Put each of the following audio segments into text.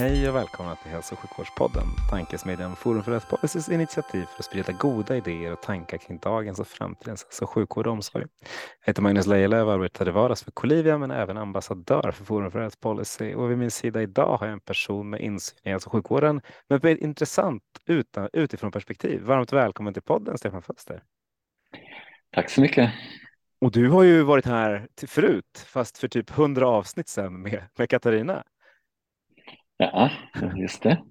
Hej och välkomna till Hälso och sjukvårdspodden, tankesmedjan Forum för Rättspolicys initiativ för att sprida goda idéer och tankar kring dagens och framtidens hälso och sjukvård och omsorg. Jag heter Magnus Lejelöw och arbetar i vardags för Colivia men även ambassadör för Forum för Rättspolicy och vid min sida idag har jag en person med insyn i hälso och sjukvården men med ett intressant utifrån perspektiv. Varmt välkommen till podden Stefan Fölster. Tack så mycket. Och du har ju varit här till förut, fast för typ hundra avsnitt sedan med, med Katarina. Ja, just det.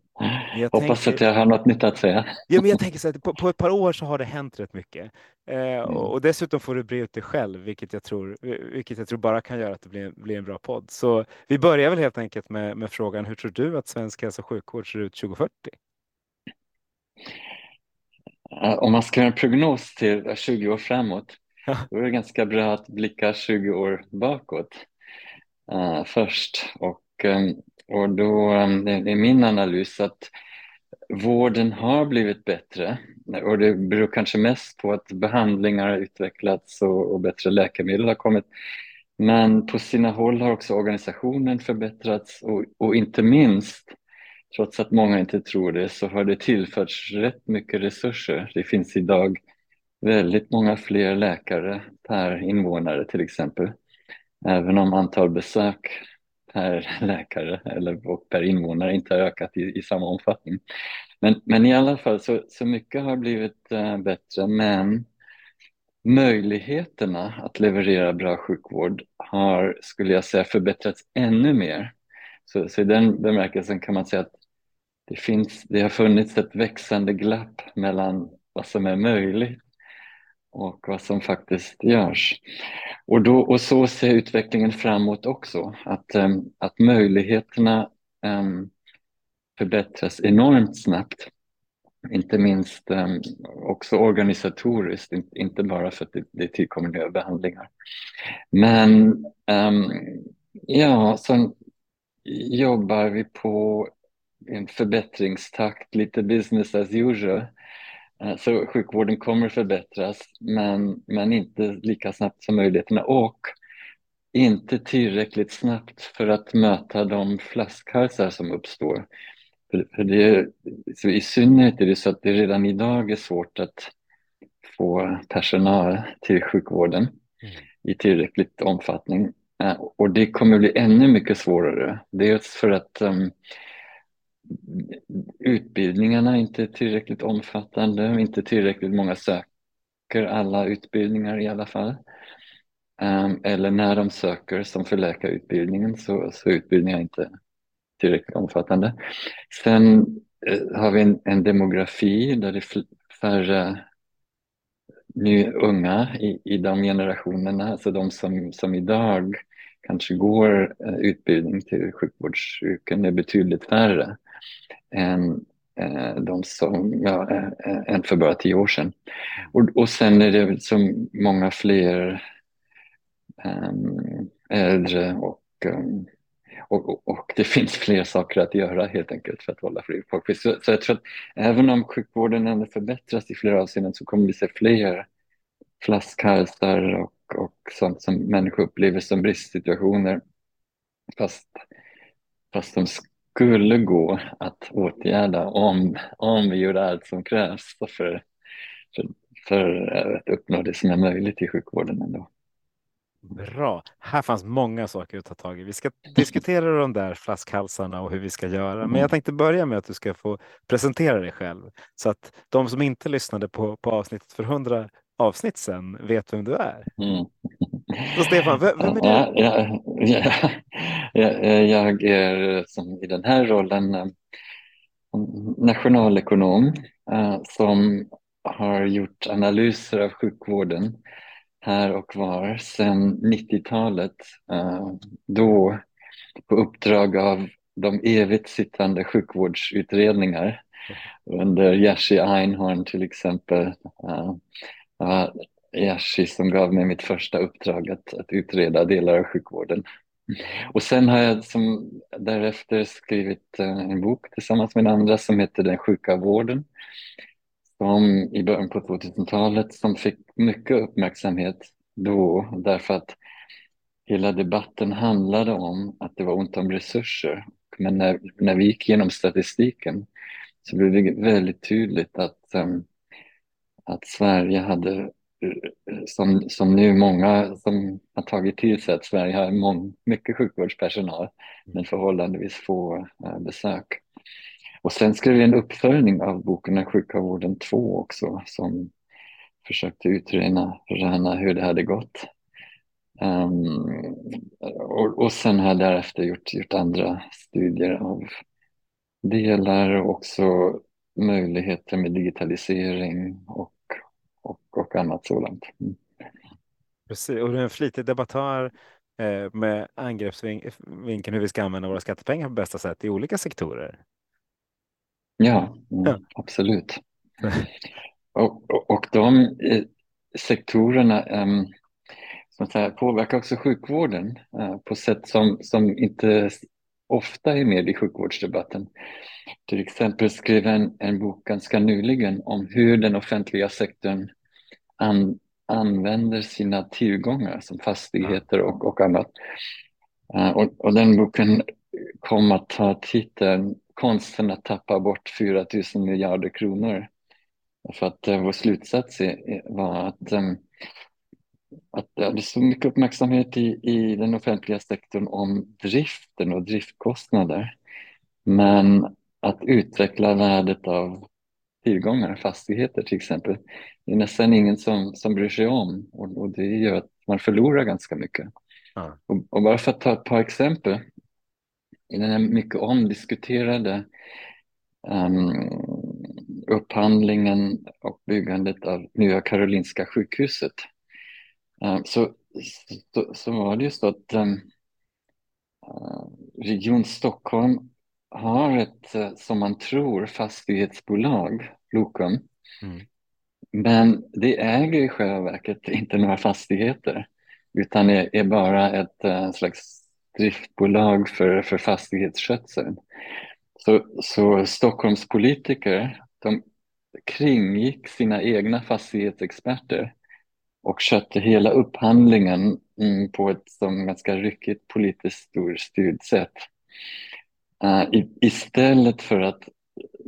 Jag Hoppas tänker, att jag har något nytt att säga. Ja, men jag tänker så här, på, på, ett par år så har det hänt rätt mycket. Eh, mm. och, dessutom får du bre ut dig själv, vilket jag tror, vilket jag tror bara kan göra att det blir, blir en bra podd. Så vi börjar väl helt enkelt med, med frågan, hur tror du att svensk hälso och sjukvård ser ut 2040? Om man ska göra en prognos till 20 år framåt, ja. då är det ganska bra att blicka 20 år bakåt uh, först. Och um, och då, um, det är min analys att vården har blivit bättre och det beror kanske mest på att behandlingar har utvecklats och, och bättre läkemedel har kommit. Men på sina håll har också organisationen förbättrats och, och, inte minst, trots att många inte tror det, så har det tillförts rätt mycket resurser. Det finns idag väldigt många fler läkare per invånare till exempel. Även om antal besök per läkare eller, och per invånare inte har ökat i, i samma omfattning. Men, men i alla fall så, så mycket har blivit äh, bättre men möjligheterna att leverera bra sjukvård har, skulle jag säga, förbättrats ännu mer. Så, så i den bemärkelsen kan man säga att det, finns, det har funnits ett växande glapp mellan vad som är möjligt och vad som faktiskt görs. Och, då, och så ser utvecklingen framåt också, att, eh, att möjligheterna ehm, förbättras enormt snabbt. Inte minst ehm, också organisatoriskt, inte bara för att det, det tillkommer nya behandlingar. Men ehm, ja, sen jobbar vi på en förbättringstakt, lite business as usual. Eh, så sjukvården kommer förbättras, men, men inte lika snabbt som möjligheterna och inte tillräckligt snabbt för att möta de flaskhalsar som uppstår. För, det, så I synnerhet är det så att det redan idag är svårt att få personal till sjukvården mm. i tillräckligt omfattning. Eh, och det kommer bli ännu mycket svårare. Dels för att um, utbildningarna inte tillräckligt omfattande, inte tillräckligt många söker alla utbildningar i alla fall. Um, eller när de söker som för läkarutbildningen så, så är utbildningarna inte tillräckligt omfattande. Sen uh, har vi en, en, demografi där det är färre nu unga i, i de generationerna, alltså de som, som idag kanske går eh, utbildning till sjukvårdsyrken är betydligt färre än eh, de som, ja, eh, än för bara tio år sedan. Och, och sen är det så många fler um, äldre och, um, och, och, det finns fler saker att göra helt enkelt för att hålla folk. Så, så jag tror att även om sjukvården ändå förbättras i flera avseenden så kommer vi se fler flaskhalsar och, och sånt som människor upplever som bristsituationer. Fast, fast de skulle gå att åtgärda om, om vi gör allt som krävs för, för, för att uppnå det som är möjligt i sjukvården ändå. Bra. Här fanns många saker att ta tag i. Vi ska diskutera de där flaskhalsarna och hur vi ska göra. Men jag tänkte börja med att du ska få presentera dig själv så att de som inte lyssnade på, på avsnittet för hundra avsnitt sedan vet vem du är. Mm. Så Stefan, vem, är du? Ja, ja, ja, jag är som i den här rollen eh, nationalekonom eh, som har gjort analyser av sjukvården här och var sedan 90-talet. Eh, då på uppdrag av de evigt sittande sjukvårdsutredningar under Jerzy Einhorn till exempel. Yashi som gav mig mitt första uppdrag att, att utreda delar av sjukvården. Och sen har jag som, därefter skrivit eh, en bok tillsammans med andra som heter Den sjuka vården. Som i början på 2000-talet som fick mycket uppmärksamhet då därför att hela debatten handlade om att det var ont om resurser. Men när, när vi gick igenom statistiken så blev det väldigt tydligt att, um, att Sverige hade, som, som nu många som har tagit till sig att Sverige har mång, mycket sjukvårdspersonal men förhållandevis få uh, besök. Och sen skrev vi en uppföljning av boken Den sjuka vården 2 också som försökte utröna hur det hade gått. Um, och, och sen har jag därefter gjort, gjort andra studier av delar och också möjligheter med digitalisering och, och, annat sådant. Mm. Precis, och du är en flitig debattör eh, med angreppsvinkeln hur vi ska använda våra skattepengar på bästa sätt i olika sektorer. Ja, mm, ja. absolut. och, och, och de eh, sektorerna um, som säga, påverkar också sjukvården uh, på sätt som, som inte ofta är med i sjukvårdsdebatten. Till exempel skrev en, en bok ganska nyligen om hur den offentliga sektorn an, använder sina tillgångar som fastigheter och, och annat. Uh, och, och, den boken kom att ta titeln Konsten att tappa bort 4 000 miljarder kronor. För att uh, vår slutsats var att um, att det är så mycket uppmärksamhet i, i den offentliga sektorn om driften och driftkostnader. Men att utveckla värdet av tillgångar, fastigheter till exempel, det är nästan ingen som, som bryr sig om och, och det gör att man förlorar ganska mycket. Ja. Och, och, bara för att ta ett par exempel, i den här mycket omdiskuterade um, upphandlingen och byggandet av Nya Karolinska sjukhuset så, så, så var det ju så att um, Region Stockholm har ett, uh, som man tror, fastighetsbolag, Lokum. Mm. Men det äger i själva verket inte några fastigheter utan är, är bara ett uh, slags driftbolag för, för fastighetsskötseln. Så, så Stockholms politiker de kringgick sina egna fastighetsexperter och skötte hela upphandlingen mm, på ett som ganska ryckigt politiskt storstyrt sätt. Uh, i, istället för att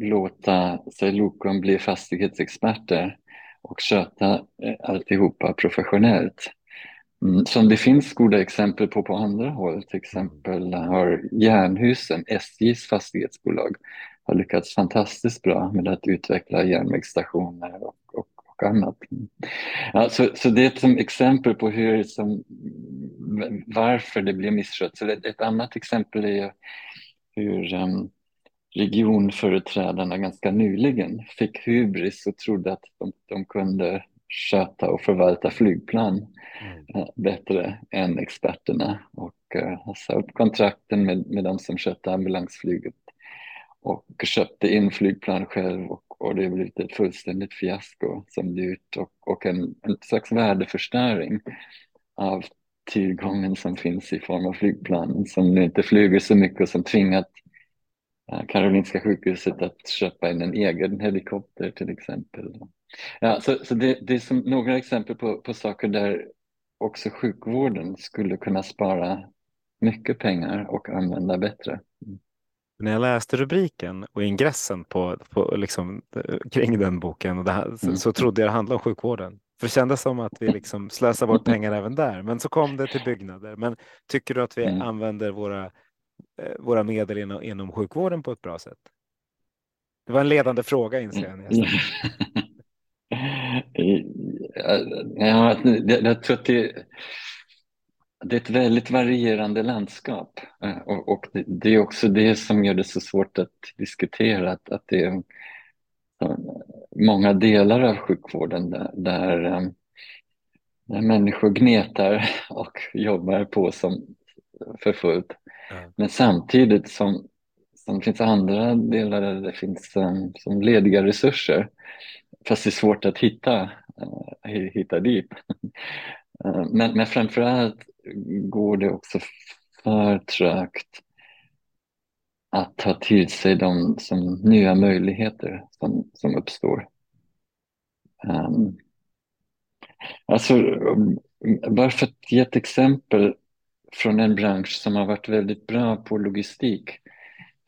låta sig bli fastighetsexperter och sköta eh, alltihopa professionellt. Mm, som det finns goda exempel på på andra håll, till exempel har Jernhusen, SJs fastighetsbolag, har lyckats fantastiskt bra med att utveckla järnvägsstationer och, och och annat. Ja, så, så det är ett exempel på hur, som, varför det blir misskött. ett, ett annat exempel är hur um, regionföreträdarna ganska nyligen fick hybris och trodde att de, de kunde sköta och förvalta flygplan mm. uh, bättre än experterna och uh, sa upp kontrakten med, med de som skötte ambulansflyget och köpte in flygplan själv och och det har blivit ett fullständigt fiasko som dyrt och, och en, en slags värdeförstöring av tillgången som finns i form av flygplan som nu inte flyger så mycket och som tvingat eh, Karolinska sjukhuset att köpa in en egen helikopter till exempel. Ja, så så det, det är som några exempel på, på saker där också sjukvården skulle kunna spara mycket pengar och använda bättre. Mm när jag läste rubriken och ingressen på, på liksom, kring den boken och här, så, mm. så, trodde jag det handlade om sjukvården. För det kändes som att vi liksom slösar bort pengar även där. Men så kom det till byggnader. Men tycker du att vi mm. använder våra, eh, Eh, våra medel inom, inom sjukvården på ett bra sätt? Det var en ledande fråga inser jag. Mm. Ja, jag, jag tror att det det är ett väldigt varierande landskap eh, och, och det, det, är också det som gör det så svårt att diskutera, att, att det är många delar av sjukvården där, där, eh, där människor gnetar och jobbar på som för fullt. Men samtidigt som, som det finns andra delar där det finns um, som lediga resurser. Fast det är svårt att hitta, uh, hitta dit. Uh, eh, men, men framförallt går det också för trögt att ta till sig de som nya möjligheter som, som uppstår. Ehm, alltså, um, alltså, bara för att ge ett exempel från en bransch som har varit väldigt bra på logistik,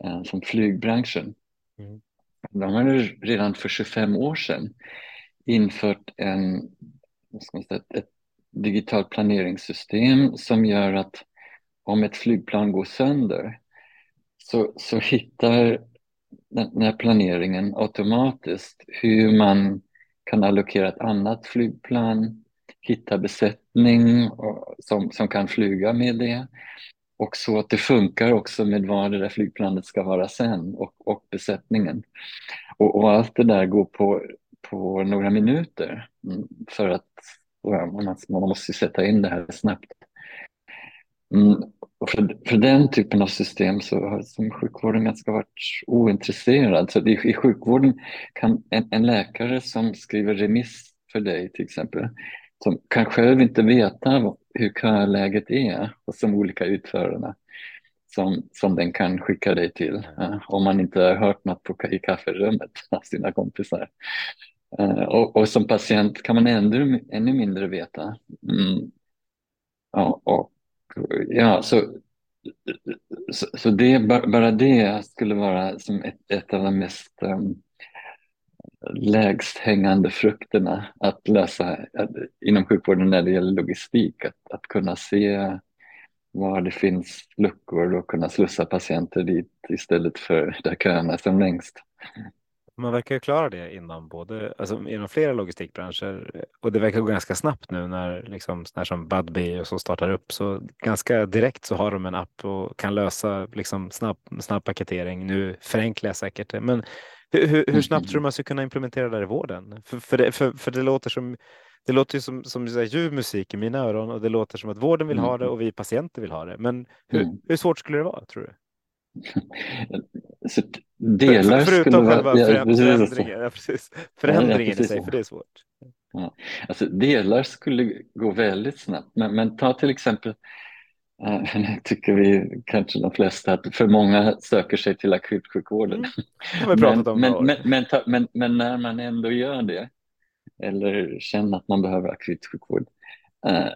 uh, som flygbranschen. Mm. De har redan för 25 år sedan infört en, säga, ett digitalt planeringssystem som gör att om ett flygplan går sönder så, så hittar den här planeringen automatiskt hur man kan allokera ett annat flygplan, hitta besättning som, som kan flyga med det och så att det funkar också med var det där flygplanet ska vara sen och, och besättningen. Och, och, allt det där går på, på några minuter mm, för att man, man måste sätta in det här snabbt. Mm, och för, för den typen av system så har som sjukvården ganska varit ointresserad. Så i, i sjukvården kan en, en, läkare som skriver remiss för dig till exempel, som kan själv inte veta hur köläget är hos de olika utförarna som, som den kan skicka dig till eh, om man inte har hört något på, i kafferummet av sina kompisar. Eh, och, och, som patient kan man ännu, ännu mindre veta. Mm. Ja, och ja, så, så, så, det, bara det skulle vara som ett, ett av de mest um, lägst hängande frukterna att lösa att, inom sjukvården när det gäller logistik. Att, att kunna se var det finns luckor och kunna slussa patienter dit istället för där köerna är som längst. Man verkar klara det inom både, alltså inom flera logistikbranscher och det verkar gå ganska snabbt nu när liksom när som Budbee och så startar upp så ganska direkt så har de en app och kan lösa liksom snabb, snabb paketering. Nu förenklar jag säkert det, men hur, hur, hur snabbt tror du man ska kunna implementera det i vården? För, för, det, för, för det låter som det låter som, som ljuv musik i mina öron och det låter som att vården vill ha det och vi patienter vill ha det. Men hur, mm. hur svårt skulle det vara tror du? Så delar för, förutom själva vara, förändringen, ja, precis. förändringen ja, precis. i sig, för det är svårt. Ja. Alltså, delar skulle gå väldigt snabbt, men, men ta till exempel Uh, tycker vi kanske de flesta att för många söker sig till akutsjukvården. Mm. men, men, men, men, men, när man ändå gör det eller känner att man behöver akutsjukvård, uh,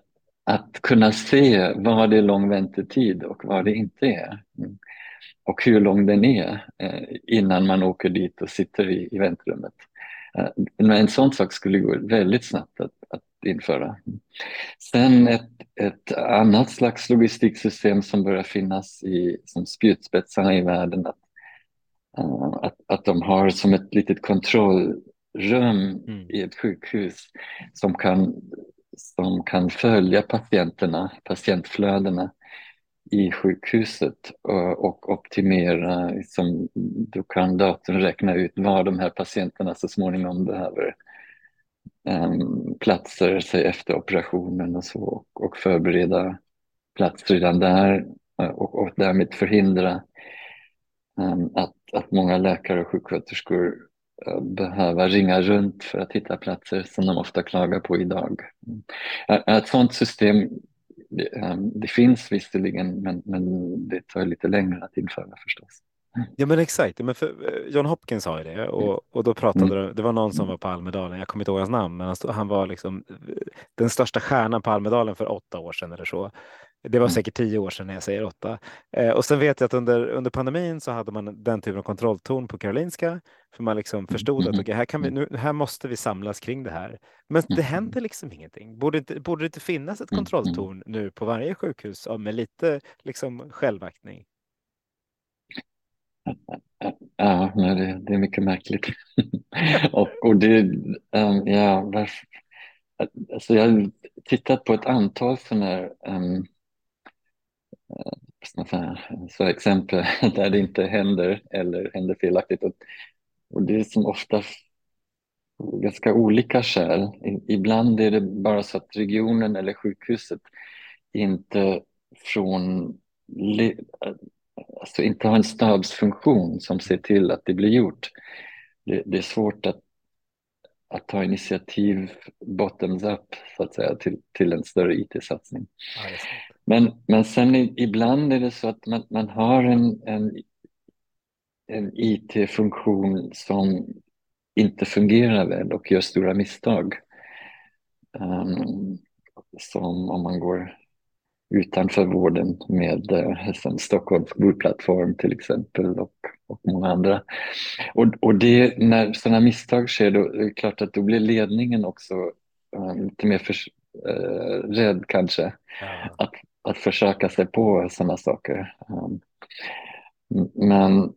att kunna se vad det är lång väntetid och vad det inte är. Mm och hur lång den är eh, innan man åker dit och sitter i, i väntrummet. Eh, men en sån sak skulle gå väldigt snabbt att, att införa. Sen ett, ett annat slags logistiksystem som börjar finnas i, som spjutspetsarna i världen, att, uh, att, att de har som ett litet kontrollrum mm. i ett sjukhus som kan, som kan följa patienterna, patientflödena i sjukhuset eh, och optimera, liksom, då kan datorn räkna ut var de här patienterna så småningom behöver um, platser sig efter operationen och så och, och förbereda plats redan där eh, och, och därmed förhindra um, att, att många läkare och sjuksköterskor eh, uh, behöver ringa runt för att hitta platser som de ofta klagar på idag. Mm. Ett sådant system det, ehm, det finns visserligen, men, men det tar lite längre att införa förstås. Ja men exakt, men för, eh, John Hopkins sa ju det och, och då pratade mm. det var någon som var på Almedalen, jag kommer inte ihåg hans namn, men han, han var liksom eh, den största stjärnan på Almedalen för åtta år sedan eller så. Det var mm. säkert tio år sedan när jag säger åtta. Eh, och sen vet jag att under, under pandemin så hade man den typen av kontrollton på Karolinska. För man liksom förstod att mm. okay, här, kan vi, nu, här måste vi samlas kring det här. Men det händer liksom ingenting. Borde, inte, borde det inte finnas ett kontrolltorn nu på varje sjukhus med lite liksom, självaktning? Ja, det, det är mycket märkligt. och, och det, um, ja, varför, alltså jag har tittat på ett antal sådana här um, Liksom så exempel där det inte händer eller händer felaktigt. Och, det är som ofta ganska olika skäl. Ibland är det bara så att regionen eller sjukhuset inte från alltså inte har en stabsfunktion som ser till att det blir gjort. Det, det är svårt att, att ta initiativ bottoms up så att säga till, till en större IT-satsning. Ja, men, men sen ibland är det så att man, man har en, en, en IT-funktion som inte fungerar väl och gör stora misstag. Um, som om man går utanför vården med eh, som Stockholms vårdplattform till exempel och, och många andra. Och, och det, när sådana misstag sker då är det klart att då blir ledningen också um, lite mer för, uh, rädd kanske ja. att, att försöka sig på sådana saker. Ehm, men,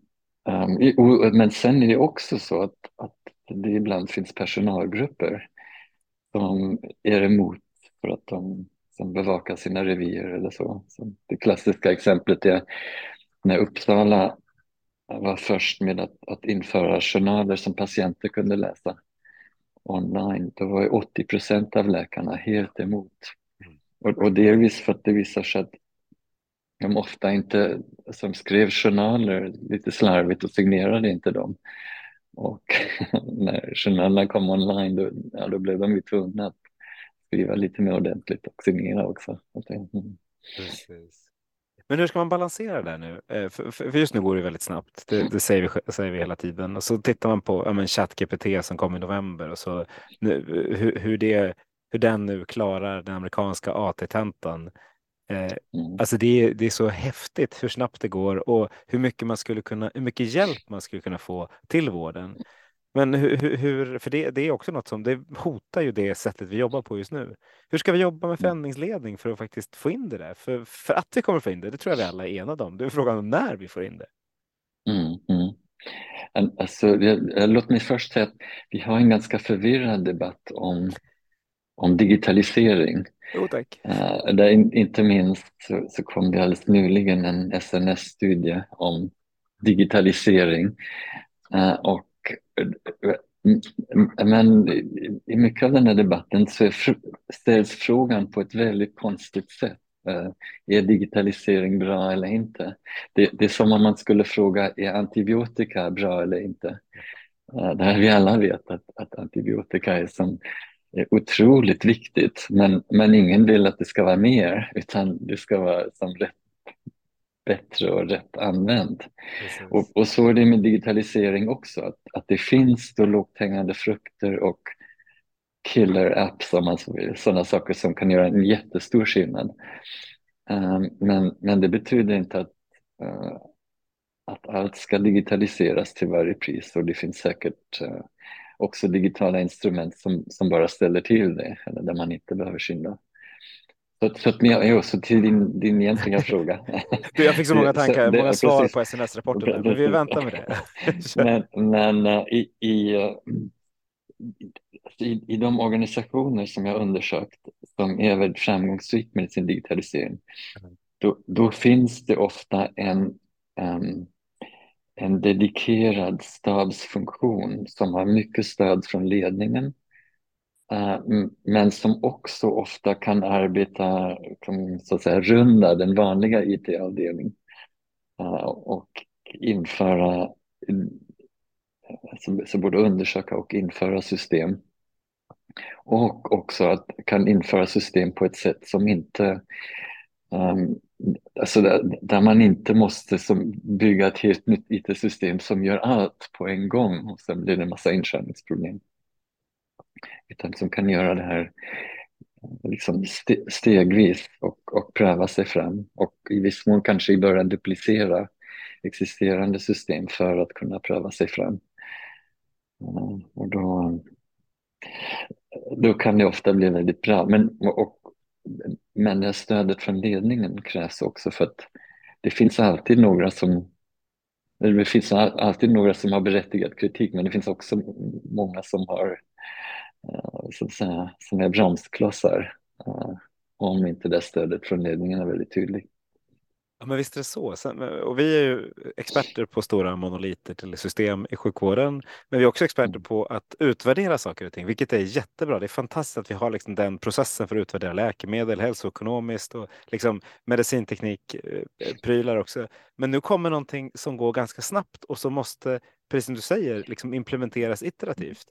ehm, men sen är det också så att, att det ibland finns personalgrupper som är emot för att de som bevakar sina revir eller så. så. Det klassiska exemplet är när Uppsala var först med att, att införa journaler som patienter kunde läsa online. Då var 80 procent av läkarna helt emot. Och, och delvis för att det visar sig att de ofta inte, alltså som skrev journaler lite slarvigt och signerade inte dem. Och när journalerna kom online då, ja, då blev de ju tvungna att skriva lite mer ordentligt och signera också. Mm. Precis. Men hur ska man balansera det nu? Eh, för, just nu går det väldigt snabbt. Det, det säger, vi, säger vi hela tiden. Och så tittar man på ja, ChatGPT som kom i november och så nu, hur, hur, det, hur den nu klarar den amerikanska AT-tentan. Eh, mm. Alltså det är, det är så häftigt hur snabbt det går och hur mycket man skulle kunna, hur mycket hjälp man skulle kunna få till vården. Men hur, hur för det, det, är också något som det hotar ju det sättet vi jobbar på just nu. Hur ska vi jobba med mm. förändringsledning för att faktiskt få in det där? För, för att vi kommer få in det, det tror jag vi alla är enade om. Det är frågan om när vi får in det. Mm, mm. Alltså, jag, låt mig först säga att vi har en ganska förvirrad debatt om, om digitalisering. Jo, tack. Uh, där in, inte minst så, så kom det alldeles nyligen en SNS-studie om digitalisering. Uh, och men i mycket av den här debatten så ställs frågan på ett väldigt konstigt sätt. Eh, är digitalisering bra eller inte? Det, det är som om man skulle fråga, är antibiotika bra eller inte? Eh, här vi alla vet att, att antibiotika är, som, är otroligt viktigt, men, men ingen vill att det ska vara mer, utan det ska vara som rätt bättre och rätt använt. Och, och, så är det med digitalisering också, att, att det finns då lågt hängande frukter och killer apps, om man så vill, sådana saker som kan göra en jättestor skillnad. Um, men, men det betyder inte att, uh, att allt ska digitaliseras till varje pris och det finns säkert uh, också digitala instrument som, som bara ställer till det, eller där man inte behöver skynda. Så, så, ja, så till din, din egentliga fråga. Du, jag fick så många tankar, det, många svar på SNS-rapporten, men vi väntar med det. men, men eh, i, i, eh, i, i de organisationer som jag undersökt som är väldigt framgångsrika med sin digitalisering, då, då finns det ofta en, en, en dedikerad stabsfunktion som har mycket stöd från ledningen eh, men som också ofta kan arbeta, kan, så att säga, runda den vanliga IT-avdelningen eh, och införa, eh, så, borde både undersöka och införa system. Och också att kan införa system på ett sätt som inte um, alltså där, där, man inte måste som, bygga ett helt nytt IT-system som gör allt på en gång och sen blir det en massa inkörningsproblem utan som kan göra det här liksom stegvis och, och pröva sig fram och i viss mån kanske i början duplicera existerande system för att kunna pröva sig fram. Och då, då kan det ofta bli väldigt bra. Men, och, men det stödet från ledningen krävs också för att det finns alltid några som det finns alltid några som har berättigad kritik men det finns också många som har eh, så att säga, som är bromsklossar eh, om inte det stödet från ledningen är väldigt tydligt. Ja, men visst är det så. Sen, och vi är ju experter på stora monoliter till system i sjukvården, men vi är också experter Mm. på att utvärdera saker och ting, vilket är jättebra. Det är fantastiskt att vi har liksom den processen för att utvärdera läkemedel, hälsoekonomiskt och liksom medicinteknik, eh, prylar också. Men nu kommer någonting som går ganska snabbt och som måste, precis som du säger, liksom implementeras iterativt.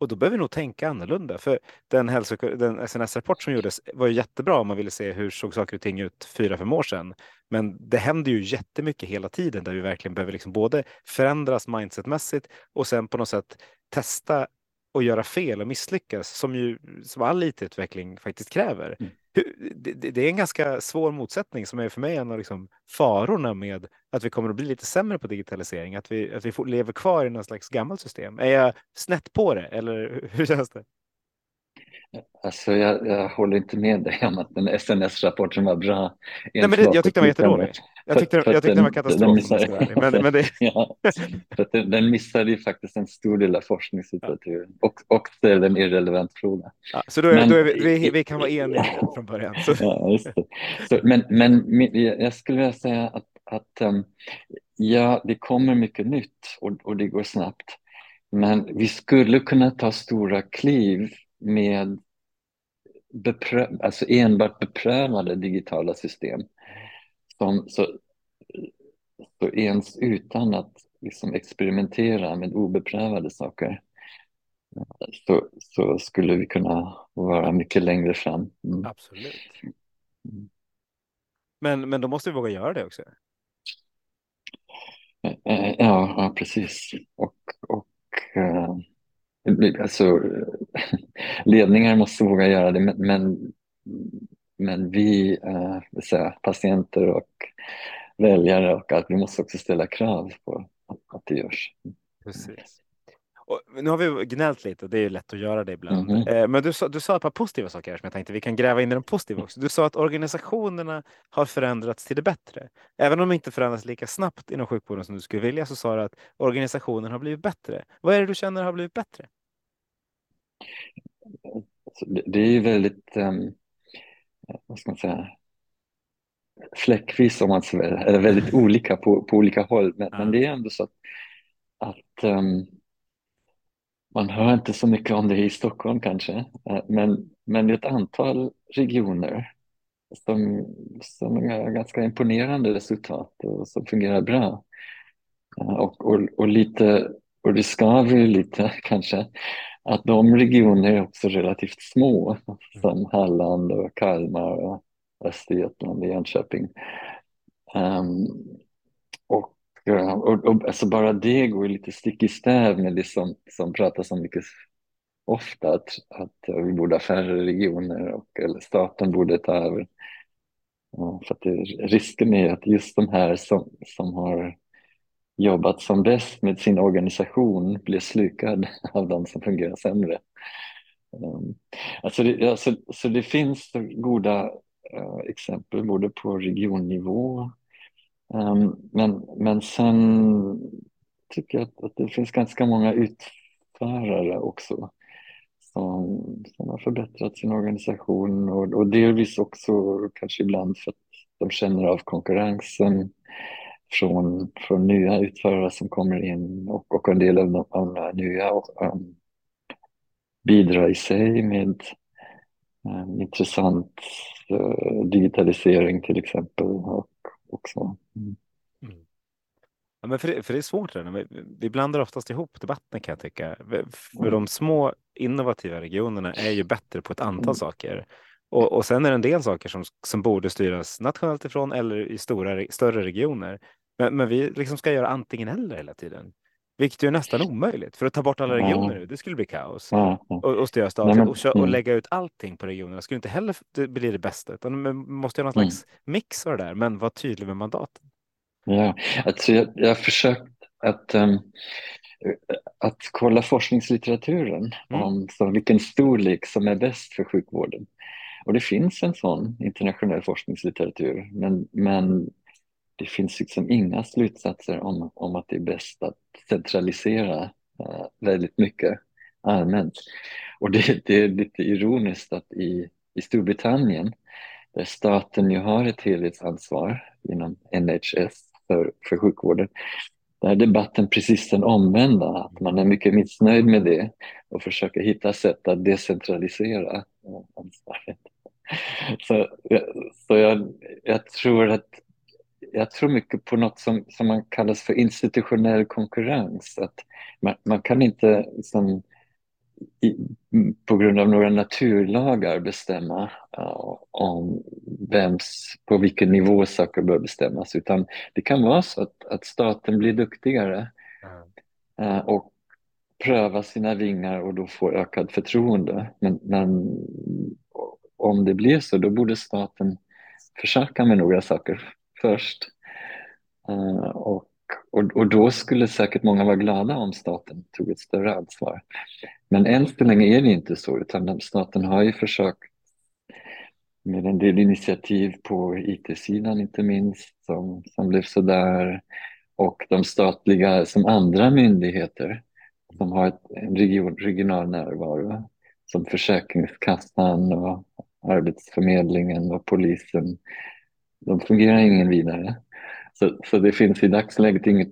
Och då behöver vi nog tänka annorlunda. För den, hälso, den SNS-rapport som gjordes var ju jättebra om man ville se hur såg saker och ting ut fyra, fem år sedan. Men det händer ju jättemycket hela tiden där vi verkligen behöver liksom både förändras mindsetmässigt och sen på något sätt testa och göra fel och misslyckas som ju som all IT-utveckling faktiskt kräver. Mm. Det det är en ganska svår motsättning som är för mig en av liksom farorna med att vi kommer att bli lite sämre på digitalisering, att vi, att vi får, lever kvar i någon slags gammalt system. Är jag snett på det eller hur känns det? Alltså jag, jag håller inte med dig om att den SNS-rapporten var bra. Nej, men det, jag tyckte den var jättedålig. Jag tyckte, jag tyckte den var den- katastrof. den ärlig. Men, men det, Ja, den, den missade ju faktiskt en stor del av forskningslitteraturen och, och ställde en irrelevant fråga. ja, så då, är, Men- då är vi, vi, vi kan vara eniga från början. Så, Ja. Så, men men jag skulle vilja säga att, att um, ja, det kommer mycket nytt och, och det går snabbt. Men vi skulle kunna ta stora kliv med beprö alltså enbart beprövade digitala system. Som, så, så ens utan att liksom experimentera med obeprövade saker så, så skulle vi kunna vara mycket längre fram. Mm. absolut. Mm. Men, men då måste vi våga göra det också. Eh, Ja, ja precis. Och, och eh, alltså, ledningar måste våga göra det, men, men, men vi, eh, säga, patienter och väljare och att vi måste också ställa krav på att, att det görs. Precis. Och nu har vi gnällt lite och det är ju lätt att göra det ibland. Mhm. Eh, Men du sa, du sa ett par positiva saker här som jag tänkte vi kan gräva in i de positiva också. Du sa att organisationerna har förändrats till det bättre. Även om de inte förändras lika snabbt inom sjukvården som du skulle vilja så sa du att organisationen har blivit bättre. Vad är det du känner har blivit bättre? Det, är ju väldigt, um, vad ska man säga, fläckvis om man vill, eller väldigt olika på, på olika håll. Men, Ja. men det är ändå så att, att ehm, man hör inte så mycket om det i Stockholm kanske, eh, men, men det är ett antal regioner som, som är ganska imponerande resultat och som fungerar bra. Eh, Och, och, och, lite, och det skaver lite kanske att de regioner är också relativt små som Halland och Kalmar och Östergötland och Jönköping. Ehm, och, och, och alltså bara det går ju lite stick i stäv med det som, som pratas om mycket ofta, att, att vi borde ha färre regioner och eller staten borde ta över. Ja, för att det, risken är att just de här som, som har jobbat som bäst med sin organisation blir slukad av de som fungerar sämre. Um, alltså det, alltså, så det finns goda uh, exempel både på regionnivå Ehm, men, men sen tycker jag att, att det finns ganska många utförare också som, som har förbättrat sin organisation och, och delvis också kanske ibland för att de känner av konkurrensen från, från nya utförare som kommer in och, och en del av de, av de nya um, bidrar i sig med um, intressant uh, digitalisering till exempel och, och så. Mm. Mm. Ja, men för, det, för det är svårt. Där. Vi, vi blandar oftast ihop debatten kan jag tycka. För Mm. de små innovativa regionerna är ju bättre på ett antal Mm. saker. Och, och sen är det en del saker som, som borde styras nationellt ifrån eller i stora, större regioner. Men, men vi liksom ska göra antingen eller hela tiden. Vilket är nästan omöjligt. För att ta bort alla regioner, det skulle bli kaos. Ja. Och, och styra men- och, och mm. lägga ut allting på regionerna skulle inte heller bli det bästa. Utan man måste göra någon Mm. slags mix av det där, men vara tydlig med mandaten. Ja, alltså jag, jag har försökt att, um, att kolla forskningslitteraturen Mm. om så vilken storlek som är bäst för sjukvården. Och det finns en sån internationell forskningslitteratur, men, men det finns liksom inga slutsatser om, om att det är bäst att centralisera uh, väldigt mycket allmänt. Och det, det är lite ironiskt att i, i Storbritannien, där staten ju har ett helhetsansvar inom NHS för, för sjukvården. Där är debatten precis den omvända, att man är mycket missnöjd med det och försöker hitta sätt att decentralisera eh, ansvaret. Så, så jag, jag, tror att jag tror mycket på något som, som man kallas för institutionell konkurrens. Att man, man kan inte liksom, i, på grund av några naturlagar bestämma uh, om vems, på vilken nivå saker bör bestämmas utan det kan vara så att, att staten blir duktigare uh, och prövar sina vingar och då får ökad förtroende. Men, men om det blir så då borde staten försöka med några saker först. Uh, och, och, och då skulle säkert många vara glada om staten tog ett större ansvar. Men än så länge är det inte så, utan staten har ju försökt med en del initiativ på IT-sidan inte minst, som, som blev sådär. Och de statliga, som andra myndigheter, som har ett, en region, regional närvaro, som Försäkringskassan och Arbetsförmedlingen och polisen, de fungerar ingen vidare. Så, så det finns i dagsläget inget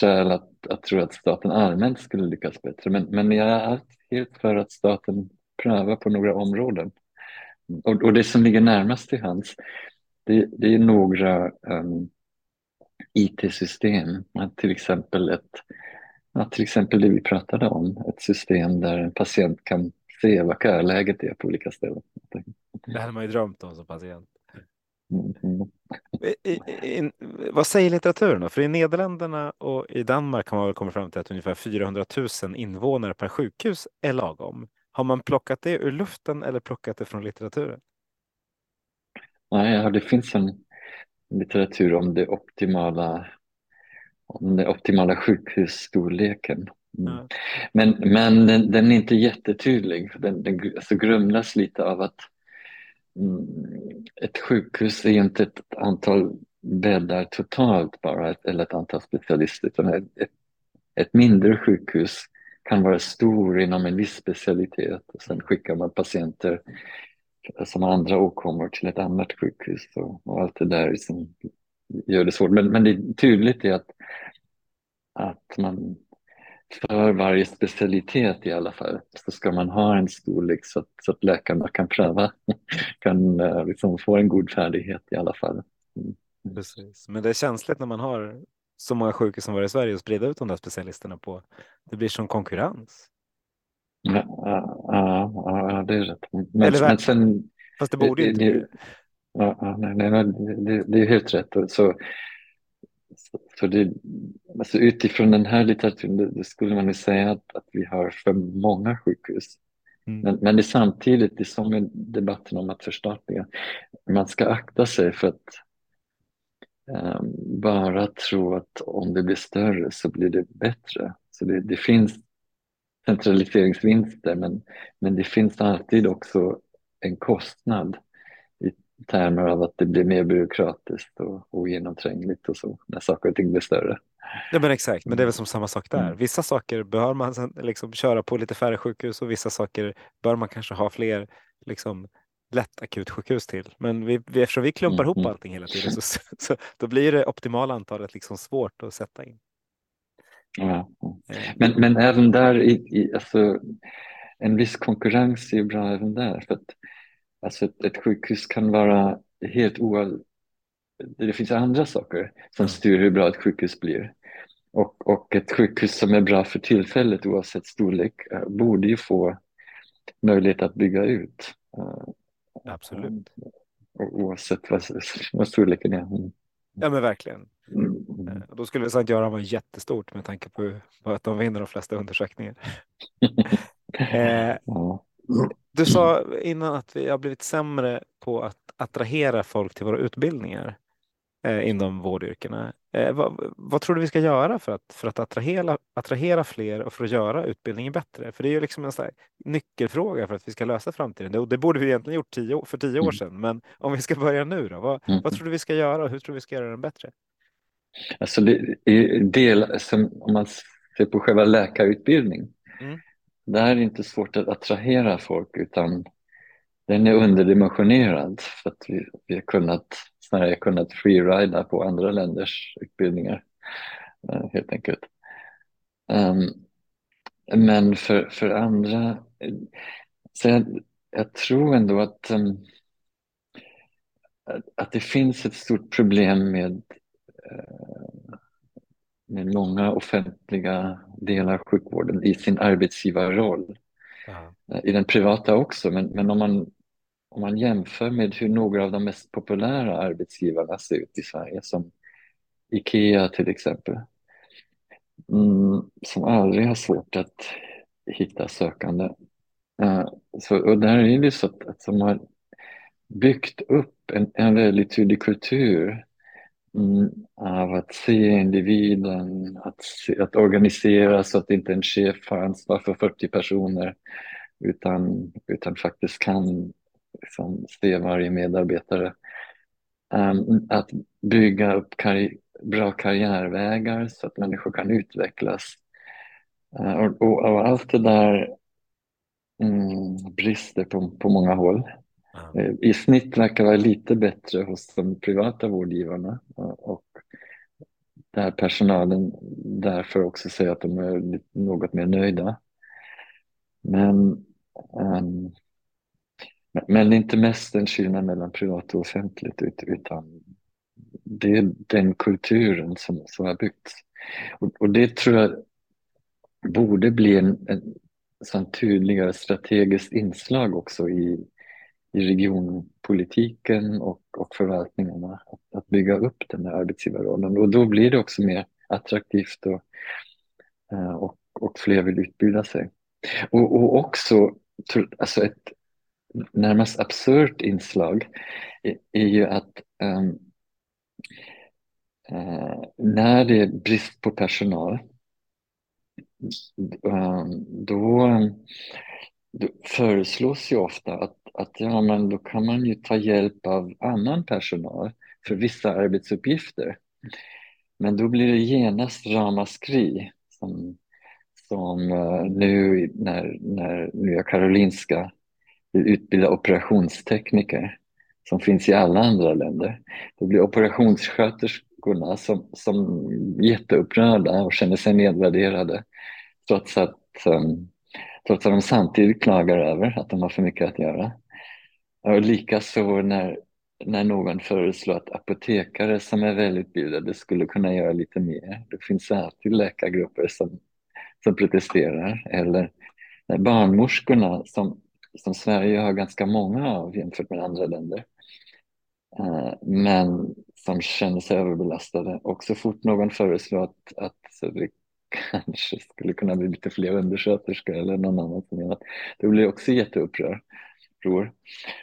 skäl att, att tro att staten allmänt skulle lyckas bättre. Men, men jag är helt för att staten prövar på några områden. Och, och det som ligger närmast till hands, det, det är några ehm, um, IT-system. Till exempel, ett, ja, till exempel det vi pratade om, ett system där en patient kan se vad köläget är på olika ställen. Det hade man ju drömt om som patient. Mm. I, i, vad säger litteraturen då? För i Nederländerna och i Danmark har man väl kommit fram till att ungefär 400 000 invånare per sjukhus är lagom. Har man plockat det ur luften eller plockat det från litteraturen? Nej, det finns en litteratur om det optimala om den optimala sjukhusstorleken. Mm. Ja. Men, men den, den, är inte jättetydlig. Den, den alltså grumlas lite av att Mm, Mm. ett sjukhus är inte ett antal bäddar totalt bara, eller ett antal specialister, utan ett, ett mindre sjukhus kan vara stor inom en viss specialitet och sen skickar man patienter som har andra åkommor till ett annat sjukhus och, och allt det där som gör det svårt. Men, men det är tydligt är att, att man för varje specialitet i alla fall så ska man ha en storlek så att, så att läkarna kan pröva, kan eh, liksom få en god färdighet i alla fall. Mm. Precis, men det är känsligt när man har så många sjukhus som var i Sverige och sprida ut de där specialisterna på. Det blir som konkurrens. Ja, ja, ja det är rätt. Men, Eller men sen, fast det borde det, inte det, ja, nej, nej, det, det är helt rätt. Så, så det, alltså utifrån den här litteraturen det, det skulle man ju säga att, att vi har för många sjukhus. Mm. Men, men det är samtidigt, det är som i debatten om att förstatliga, man ska akta sig för att um, bara tro att om det blir större så blir det bättre. Så det, det finns centraliseringsvinster men, men det finns alltid också en kostnad termer av att det blir mer byråkratiskt och ogenomträngligt och så när saker och ting blir större. Ja men exakt, men det är väl som samma sak där. Mm. Vissa saker bör man liksom köra på lite färre sjukhus och vissa saker bör man kanske ha fler liksom, lätt akutsjukhus till. Men vi, vi, eftersom vi klumpar mm. ihop allting hela tiden så, så, då blir det optimala antalet liksom svårt att sätta in. Ja. Eh. Men, men även där, i, i, alltså, en viss konkurrens är bra även där. För att Alltså ett, ett sjukhus kan vara helt oal... Det finns andra saker som styr hur bra ett sjukhus blir. Och, och ett sjukhus som är bra för tillfället oavsett storlek eh, borde ju få möjlighet att bygga ut. Eh, Absolut. Oavsett vad, vad storleken är. Mm. Ja men verkligen. Mm. Eh, då skulle Sankt Göran vara jättestort med tanke på att de vinner de flesta undersökningar. eh, ja. Du sa innan att vi har blivit sämre på att attrahera folk till våra utbildningar eh, inom vårdyrkena. Eh, vad, vad, tror du vi ska göra för att, för att attrahera, attrahera fler och för att göra utbildningen bättre? För det är ju liksom en sån nyckelfråga för att vi ska lösa framtiden. Det, det borde vi egentligen gjort tio, för tio år mm. sedan. Men om vi ska börja nu då, vad, mm. vad tror du vi ska göra och hur tror du vi ska göra den bättre? Alltså det del, som, om man ser på själva läkarutbildning mm. Det är inte svårt att attrahera folk utan den är underdimensionerad för att vi, vi har kunnat snarare kunnat freerida på andra länders utbildningar eh, helt enkelt. Um, men för, för andra, eh, så jag, jag tror ändå att, um, att det finns ett stort problem med, uh, med många offentliga delar av sjukvården i sin arbetsgivarroll. Aha. I den privata också, men, men om, man, om man jämför med hur några av de mest populära arbetsgivarna ser ut i Sverige, som Ikea till exempel, mm, som aldrig har svårt att hitta sökande. Uh, så, och där är det så att, att de har byggt upp en, en väldigt tydlig kultur Mm, av att se individen, att, se, att organisera så att inte en chef har ansvar för 40 personer utan, utan faktiskt kan liksom, se varje medarbetare. Um, att bygga upp karri bra karriärvägar så att människor kan utvecklas. Uh, och, och, och, allt det där um, brister på, på många håll. Eh, I snitt verkar det vara lite bättre hos de privata vårdgivarna och där personalen därför också säger att de är något mer nöjda. Men um, men det är inte mest en skillnad mellan privat och offentligt utan det är den kulturen som, som har byggts. Och, och det tror jag borde bli en, en en tydligare strategiskt inslag också i, i regionpolitiken och, och förvaltningarna. Att, att bygga upp den här arbetsgivarrollen och då blir det också mer attraktivt och, eh, och, och fler vill utbilda sig. Och, och också alltså ett närmast absurt inslag är, är ju att um, uh, när det är brist på personal um, då, då föreslås ju ofta att, att ja, men då kan man ju ta hjälp av annan personal för vissa arbetsuppgifter. Men då blir det genast ramaskri som, som eh, nu när, när Nya Karolinska utbilda operationstekniker som finns i alla andra länder. Då blir operationssköterskorna som, som jätteupprörda och känner sig nedvärderade trots att, um, trots att de samtidigt klagar över att de har för mycket att göra. Ja, likaså när, när någon föreslår att apotekare som är välutbildade skulle kunna göra lite mer. Det finns alltid läkargrupper som, som protesterar. Eller när barnmorskorna som som Sverige har ganska många av jämfört med andra länder. Eh, men som känner sig överbelastade. Och så fort någon föreslår att, att det kanske skulle kunna bli lite fler undersköterskor eller någon annan som gör det, då blir också jätteupprörd jätteupprör.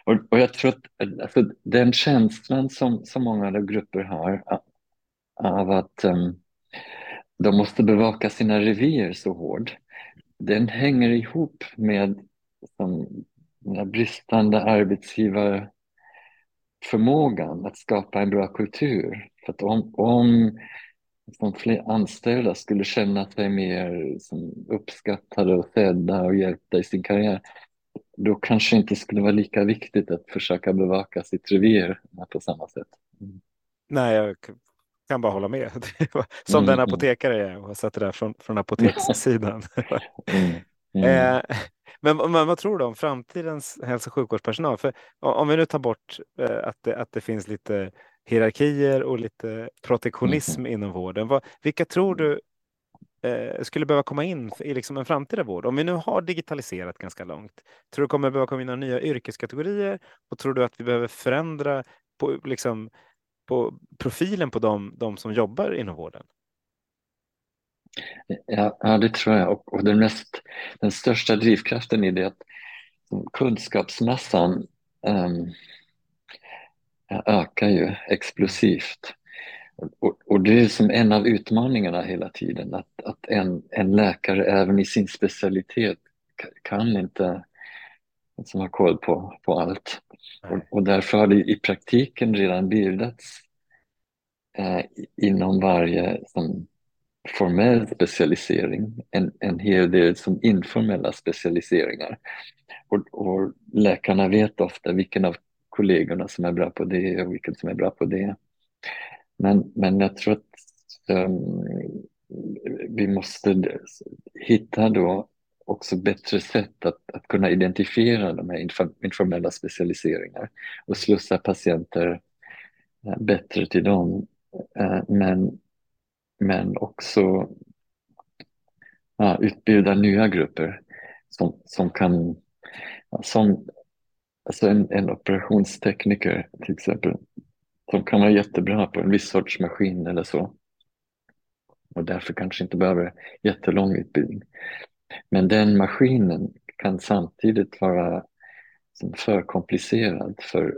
Och, och jag tror att alltså, den känslan som, som många grupper har av att um, de måste bevaka sina revir så hårt, den hänger ihop med som den bristande arbetsgivarförmågan att skapa en bra kultur. För att om, om som fler anställda skulle känna sig mer som uppskattade och sedda och hjälpta i sin karriär, då kanske inte skulle vara lika viktigt att försöka bevaka sitt revir på samma sätt. Mm. Nej, jag kan bara hålla med. Som mm, den mm. apotekare jag är och har sett det där från, från apotekssidan. mm, mm. eh, men, men vad tror du om framtidens hälso och sjukvårdspersonal? För om vi nu tar bort eh, att, det, att det finns lite hierarkier och lite protektionism mm. inom vården. Vad, vilka tror du eh, skulle behöva komma in i liksom en framtida vård? Om vi nu har digitaliserat ganska långt, tror du kommer behöva komma in några nya yrkeskategorier? Och tror du att vi behöver förändra på, liksom, på profilen på de, de som jobbar inom vården? Ja, ja det tror jag. Och, och den, mest, den största drivkraften i det är att kunskapsmassan um, ökar ju explosivt. Och, och, det är som en av utmaningarna hela tiden, att, att en, en läkare även i sin specialitet kan inte som har koll på, på allt. Och, och, därför har det i praktiken redan bildats eh, inom varje som, formell specialisering, en, en hel del som informella specialiseringar. Och, och läkarna vet ofta vilken av kollegorna som är bra på det och vilken som är bra på det. Men, men jag tror att um, vi måste hitta då också bättre sätt att, att kunna identifiera de här informella specialiseringar och slussa patienter eh, bättre till dem. Eh, men, men också ja, utbilda nya grupper som, som kan, som, alltså en, en operationstekniker till exempel, som kan vara jättebra på en viss sorts maskin eller så och därför kanske inte behöver jättelång utbildning. Men den maskinen kan samtidigt vara för komplicerad för,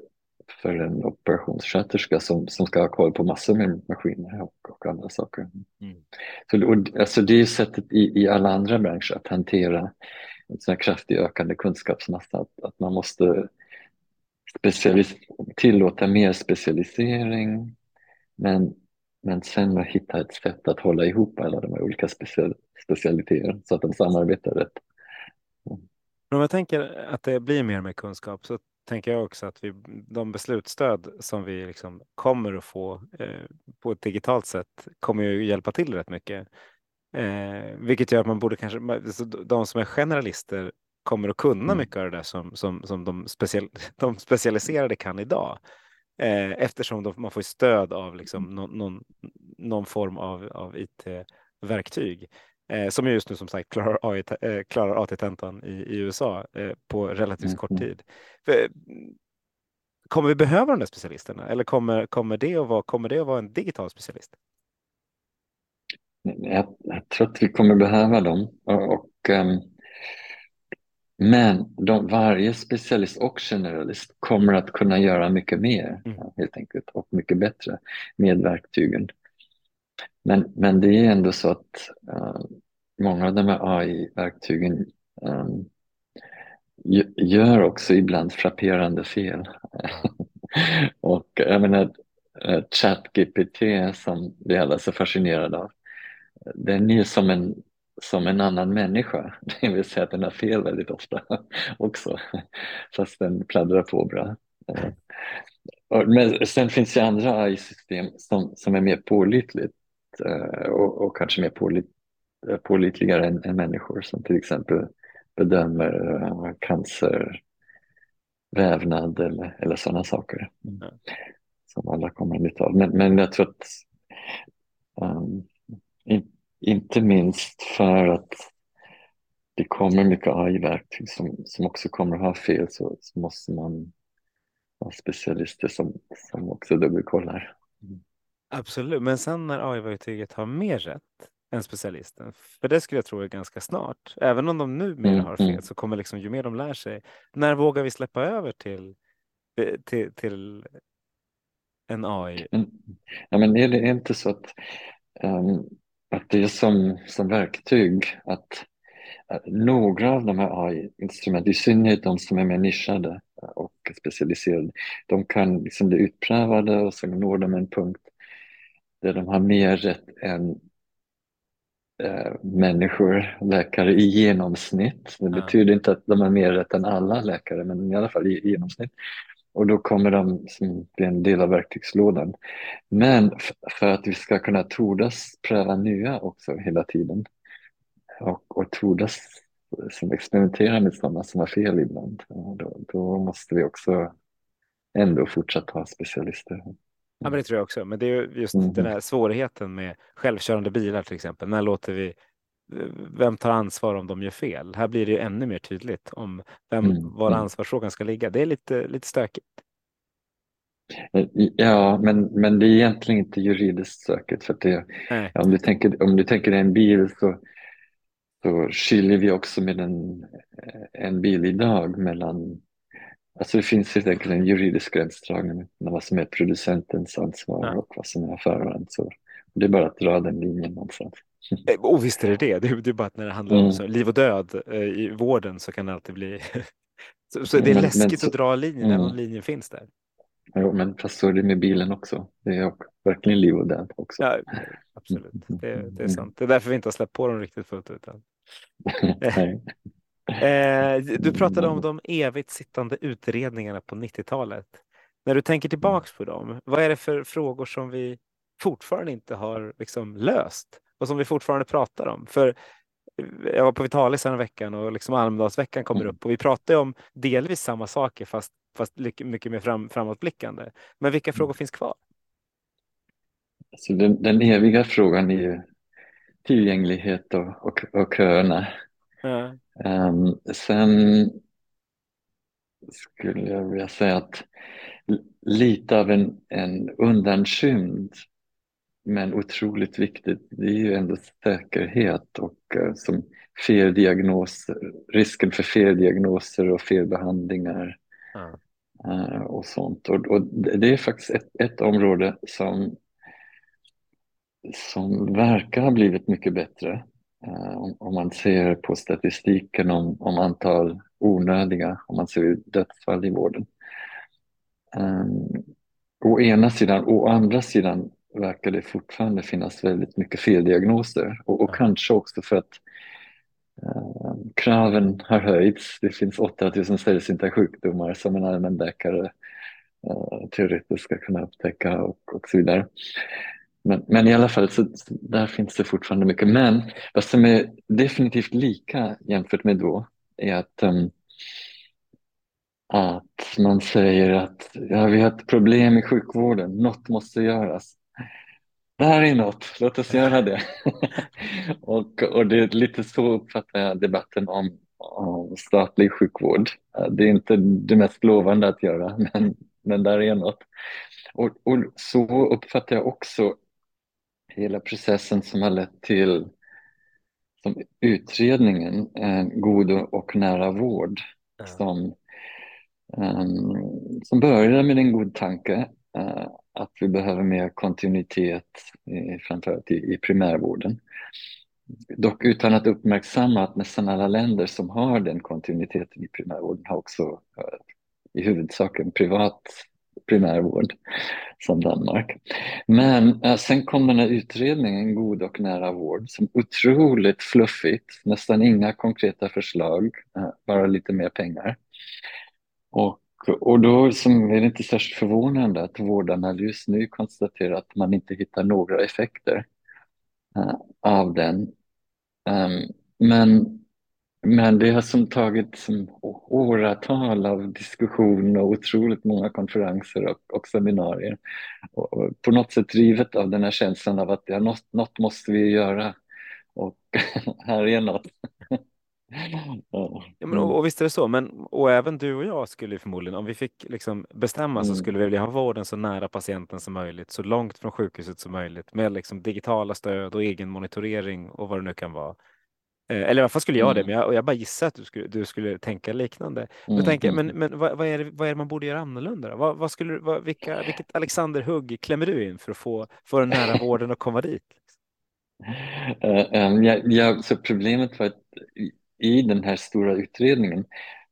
för en operationssköterska som, som ska ha koll på massor med maskiner och, och andra saker. Mm. Så, och, alltså det är sättet i, i alla andra branscher att hantera en sån här kraftig ökande kunskapsmassa, att, att man måste specialis tillåta mer specialisering men men sen att hitta ett sätt att hålla ihop alla de här olika special, specialiteterna så att de samarbetar rätt. Om jag tänker att det blir mer med kunskap så tänker jag också att vi, de beslutsstöd som vi liksom kommer att få eh, på ett digitalt sätt kommer ju hjälpa till rätt mycket. Eh, vilket gör att man borde kanske, de som är generalister kommer att kunna mm. mycket av det där som, som, som de, special, de specialiserade kan idag. Eh, eftersom de, man får stöd av liksom någon, någon, någon form av, av IT-verktyg eh, som just nu som sagt klarar, AI, eh, klarar AT-tentan i, i USA eh, på relativt mm. kort tid. För, kommer vi behöva de där specialisterna eller kommer, kommer, det att vara, kommer det att vara en digital specialist? Jag, jag tror att vi kommer behöva dem och, och um men de, varje specialist och generalist kommer att kunna göra mycket mer mm. helt enkelt och mycket bättre med verktygen. Men, men det är ändå så att uh, många av de här AI-verktygen um, gör också ibland frapperande fel. och jag menar uh, ChatGPT som vi alla är så fascinerade av, den är som en som en annan människa, det vill säga att den har fel väldigt ofta också, fast den pladdrar på bra. Eh, men sen finns det andra AI-system som, som är mer pålitligt eh, och, och kanske mer pålit, eh, pålitligare än, än människor som till exempel bedömer cancer, vävnad eller, eller sådana saker mm. som alla kommer nytta av. Men, men jag tror att um, inte minst för att det kommer mycket AI-verktyg som, som också kommer att ha fel så, så måste man ha specialister som, som också dubbelkollar. Mm. Absolut, men sen när AI-verktyget har mer rätt än specialisten, för det skulle jag tro är ganska snart, även om de nu mer mm, har fel mm. så kommer liksom ju mer de lär sig, när vågar vi släppa över till, till, till en AI? Ja, men är det inte så att um, att det är som, som verktyg att, några av de här AI-instrumenten, i synnerhet de som är mer nischade och specialiserade, de kan liksom bli utprövade och sen når de en punkt där de har mer rätt än äh, människor, läkare i genomsnitt. Det betyder inte att de har mer rätt än alla läkare, men i alla fall i, i genomsnitt. Och då kommer de som bli en del av verktygslådan. Men för att vi ska kunna tordas pröva nya också hela tiden och, och tordas som experimentera med sådana som har fel ibland, då, då måste vi också ändå fortsätta ha specialister. Ja, men det tror jag också. Men det är just mm. den här svårigheten med självkörande bilar till exempel. När låter vi vem tar ansvar om de gör fel? Här blir det ännu mer tydligt om vem, mm. var mm. ansvarsfrågan ska ligga. Det är lite, lite stökigt. Eh, ja, men, men det är egentligen inte juridiskt stökigt. För det, ja, om, du tänker, om du tänker en bil så, så skiljer vi också med en, eh, en bil idag mellan Alltså det finns helt enkelt en juridisk gränsdragning mellan vad som är producentens ansvar ja. och vad som är ansvar. Det är bara att dra den linjen någonstans. Eh, och visst är det det. Det är, bara att när det handlar mm. om så, liv och död eh, i vården så kan det alltid bli... så, så, det är men, läskigt men, så, att dra linjen, mm. även linjen finns där. Jo, men fast så är det med bilen också. Det är verkligen liv och död också. Ja, absolut, det, det är sant. Det är därför vi inte har släppt på dem riktigt fullt ut. eh, du pratade om de evigt sittande utredningarna på 90-talet. När du tänker tillbaks på dem, vad är det för frågor som vi fortfarande inte har liksom löst och som vi fortfarande pratar om? För jag var på Vitalis en veckan och liksom Almedalsveckan kommer Mm. upp och vi pratar om delvis samma saker fast, fast mycket mer fram, framåtblickande. Men vilka frågor finns kvar? Så den, den eviga frågan är ju tillgänglighet och, och, och köerna. Ja. Um, sen skulle jag vilja säga att lite av en, en undanskymd men otroligt viktigt, det är ju ändå säkerhet och uh, som feldiagnoser, risken för feldiagnoser och felbehandlingar uh, och sånt. Och, och, det är faktiskt ett, ett område som, som verkar ha blivit mycket bättre. Uh, om, om, man ser på statistiken om, om antal onödiga, om man ser dödsfall i vården. Um, å ena sidan, å andra sidan verkar det fortfarande finnas väldigt mycket feldiagnoser och, och kanske också för att uh, kraven har höjts. Det finns 8000 sällsynta sjukdomar som en allmänläkare uh, teoretiskt ska kunna upptäcka och, och så vidare. Men, men i alla fall, så, så där finns det fortfarande mycket. Men vad som är definitivt lika jämfört med då är att um, att man säger att ja, vi har ett problem i sjukvården, något måste göras. Det här är något, låt oss göra det. och, och det är lite så uppfattar jag debatten om, om statlig sjukvård. Det är inte det mest lovande att göra, men, men där är något. Och, och så uppfattar jag också hela processen som har lett till som utredningen en god och nära vård som Um, som började med en god tanke uh, att vi behöver mer kontinuitet i, framförallt i, i primärvården. Dock utan att uppmärksamma att nästan alla länder som har den kontinuiteten i primärvården har också eh, i huvudsak en privat primärvård som Danmark. Men eh, sen kom den här utredningen God och nära vård som otroligt fluffigt, nästan inga konkreta förslag, eh, bara lite mer pengar. Och, och då som är det inte särskilt förvånande att Vårdanalys nu konstaterar att man inte hittar några effekter uh, av den. Um, men, men det har som tagit som åratal av diskussion och otroligt många konferenser och, och seminarier. Och, och på något sätt drivet av den här känslan av att ja, något, något måste vi göra och här är något. Ja, men, och, och visst är det så, men och även du och jag skulle förmodligen, om vi fick liksom bestämma så Mm. skulle vi vilja ha vården så nära patienten som möjligt, så långt från sjukhuset som möjligt med liksom digitala stöd och egen monitorering och vad det nu kan vara. Eh, eller i alla fall skulle jag det, Mm. men jag, och jag bara gissar att du skulle, du skulle tänka liknande. Men, Mm, tänker, mm. men, men vad, vad, är det, vad är det man borde göra annorlunda? Vad, vad skulle, vad, vilka, vilket Alexander Hugg klämmer du in för att få, få den nära vården att komma dit? Eh, em, ja, ja, så problemet var att i, den här stora utredningen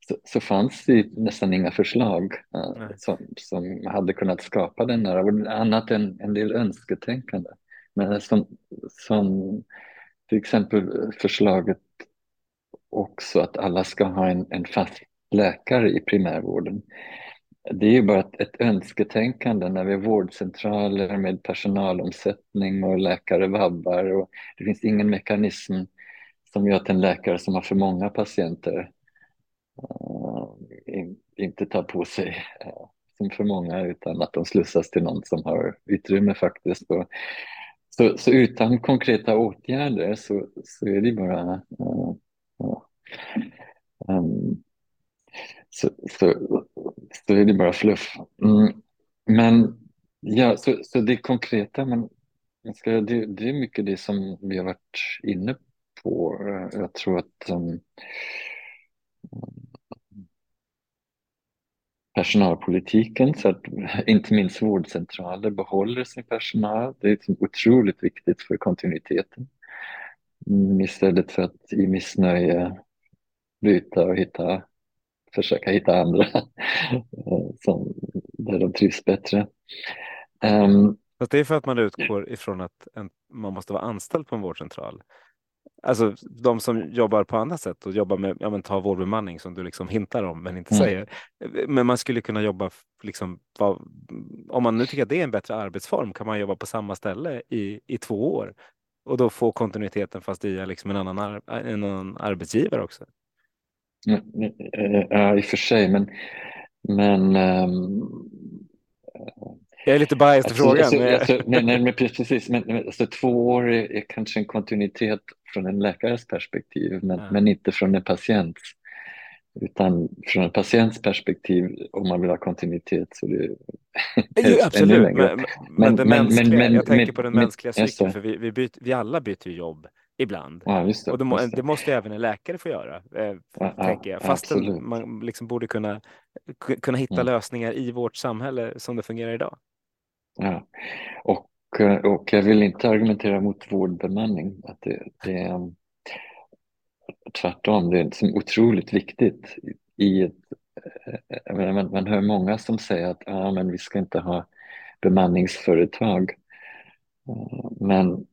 så, så fanns det nästan inga förslag Nej. som, som hade kunnat skapa den här, annat än en del önsketänkande. Men som, som till exempel förslaget också att alla ska ha en, en fast läkare i primärvården. Det är ju bara ett, ett önsketänkande när vi har vårdcentraler med personalomsättning och läkare vabbar och det finns ingen mekanism som gör att en läkare som har för många patienter eh, in, inte tar på sig eh, som för många utan att de slussas till någon som har utrymme faktiskt. Och, så, så utan konkreta åtgärder så, så är det bara Uh, uh, um, så, så, så är det bara fluff. Mm. Men ja, så, så det konkreta, men ska, det, det är mycket det som vi har varit inne på. Jag tror att um, personalpolitiken, så att inte minst vårdcentraler behåller sin personal. Det är liksom otroligt viktigt för kontinuiteten. Mm, istället för att i missnöje byta och hitta försöka hitta andra eh, som, där de trivs bättre. Um, Fast det är för att man utgår ifrån att en, man måste vara anställd på en vårdcentral alltså de som jobbar på andra sätt och jobbar med, ja men ta vårdbemanning som du liksom hintar om men inte mm. säger. Men man skulle kunna jobba, liksom, om man nu tycker att det är en bättre arbetsform kan man jobba på samma ställe i, i två år och då få kontinuiteten fast i liksom en, annan ar en annan arbetsgivare också. Ja, i och för sig, men, men um, jag är lite biased i frågan. Alltså, men... Alltså, nej, nej, men precis. Men, alltså, två år är, är, kanske en kontinuitet från en läkares perspektiv, men, ja. men inte från en patients. Utan från en patients perspektiv, om man vill ha kontinuitet, så det jo, absolut. Men, men, men, men, mänskliga, men, jag tänker på den mänskliga cykeln, för vi, vi, byter, vi alla byter jobb ibland. Ja, det, och det, det. det, måste även en läkare få göra, eh, ja, tänker jag. Fastän man liksom borde kunna, kunna hitta mm. lösningar i vårt samhälle som det fungerar idag. Ja, och, och jag vill inte argumentera mot vårdbemanning. Att det, det är, tvärtom, det är som otroligt viktigt i ett man, man hör många som säger att ah, men vi ska inte ha bemanningsföretag. Men,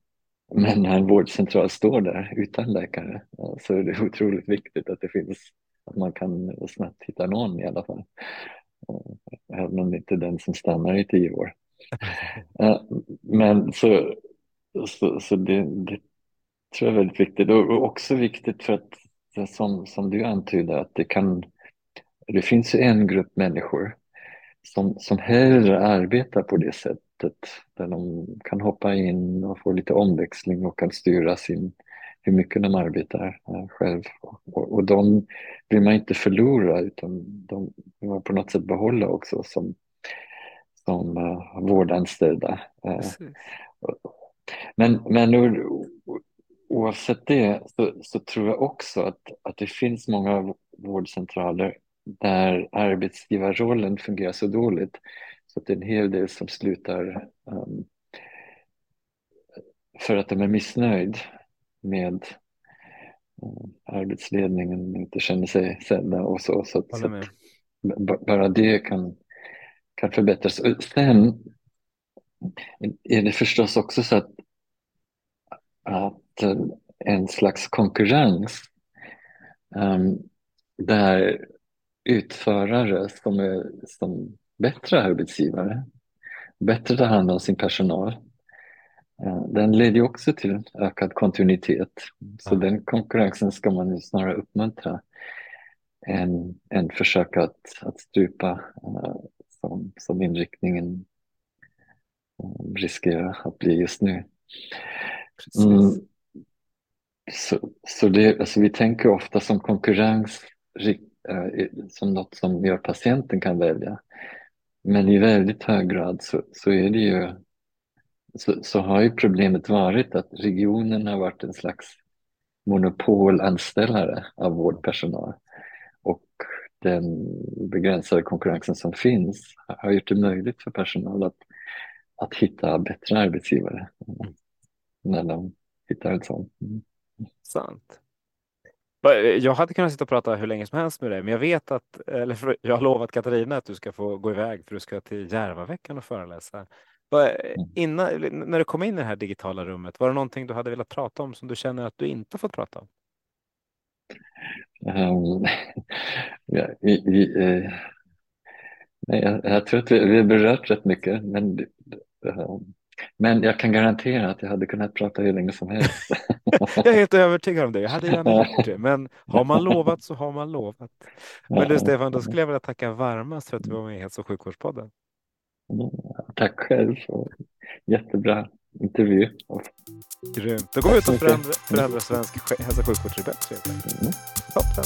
men när en vårdcentral står där utan läkare så är det otroligt viktigt att det finns, att man kan snabbt hitta någon i alla fall. Även om det inte är den som stannar i tio år. Eh, men så, så, så det, det tror jag är väldigt viktigt och också viktigt för att som, som du antyder att det kan det finns ju en grupp människor som, som hellre arbetar på det sättet där de kan hoppa in och få lite omväxling och kan styra sin, hur mycket de arbetar eh, själv. Och, och de vill man inte förlora utan de vill man på något sätt behålla också som, som uh, vårdanställda. Uh, men, men oavsett det så, så, tror jag också att, att det finns många vårdcentraler där arbetsgivarrollen fungerar så dåligt så att det är en hel del som slutar um, för att de är missnöjd med um, arbetsledningen, inte känner sig sedda och så. så, så bara det kan kan förbättras. Och sen är det förstås också så att, att en slags konkurrens um, där utförare som är som bättre arbetsgivare, bättre tar hand om sin personal, den leder också till ökad kontinuitet. Så ja. den konkurrensen ska man snarare uppmuntra än, än försöka att, att strypa som, som inriktningen um, riskerar att bli just nu. Mm. Så, så det, alltså vi tänker ofta som konkurrens äh, som något som gör patienten kan välja. Men i väldigt hög grad så, så är det ju så, så har ju problemet varit att regionen har varit en slags monopolanställare av vårdpersonal. Och den begränsade konkurrensen som finns har gjort det möjligt för personal att, att hitta bättre arbetsgivare när de hittar en sån. Mm. Sant. Jag hade kunnat sitta och prata hur länge som helst med dig, men jag vet att, eller jag har lovat Katarina att du ska få gå iväg för du ska till Järvaveckan och föreläsa. Mm. Innan, när du kom in i det här digitala rummet, var det någonting du hade velat prata om som du känner att du inte fått prata om? Um, ja, i, i, eh, nej, jag, jag, tror att vi, vi har berört rätt mycket, men, uh, men jag kan garantera att jag hade kunnat prata hur länge som helst. jag är helt övertygad om det. Jag hade gärna gjort det, men har man lovat så har man lovat. Men du Stefan, då skulle jag vilja tacka varmast för att du var med i Hälso och sjukvårdspodden. Tack själv. Jättebra intervju. Grymt. Då går vi ut och förändrar, förändrar svensk hälso och sjukvård till det bättre. Mm. Toppen.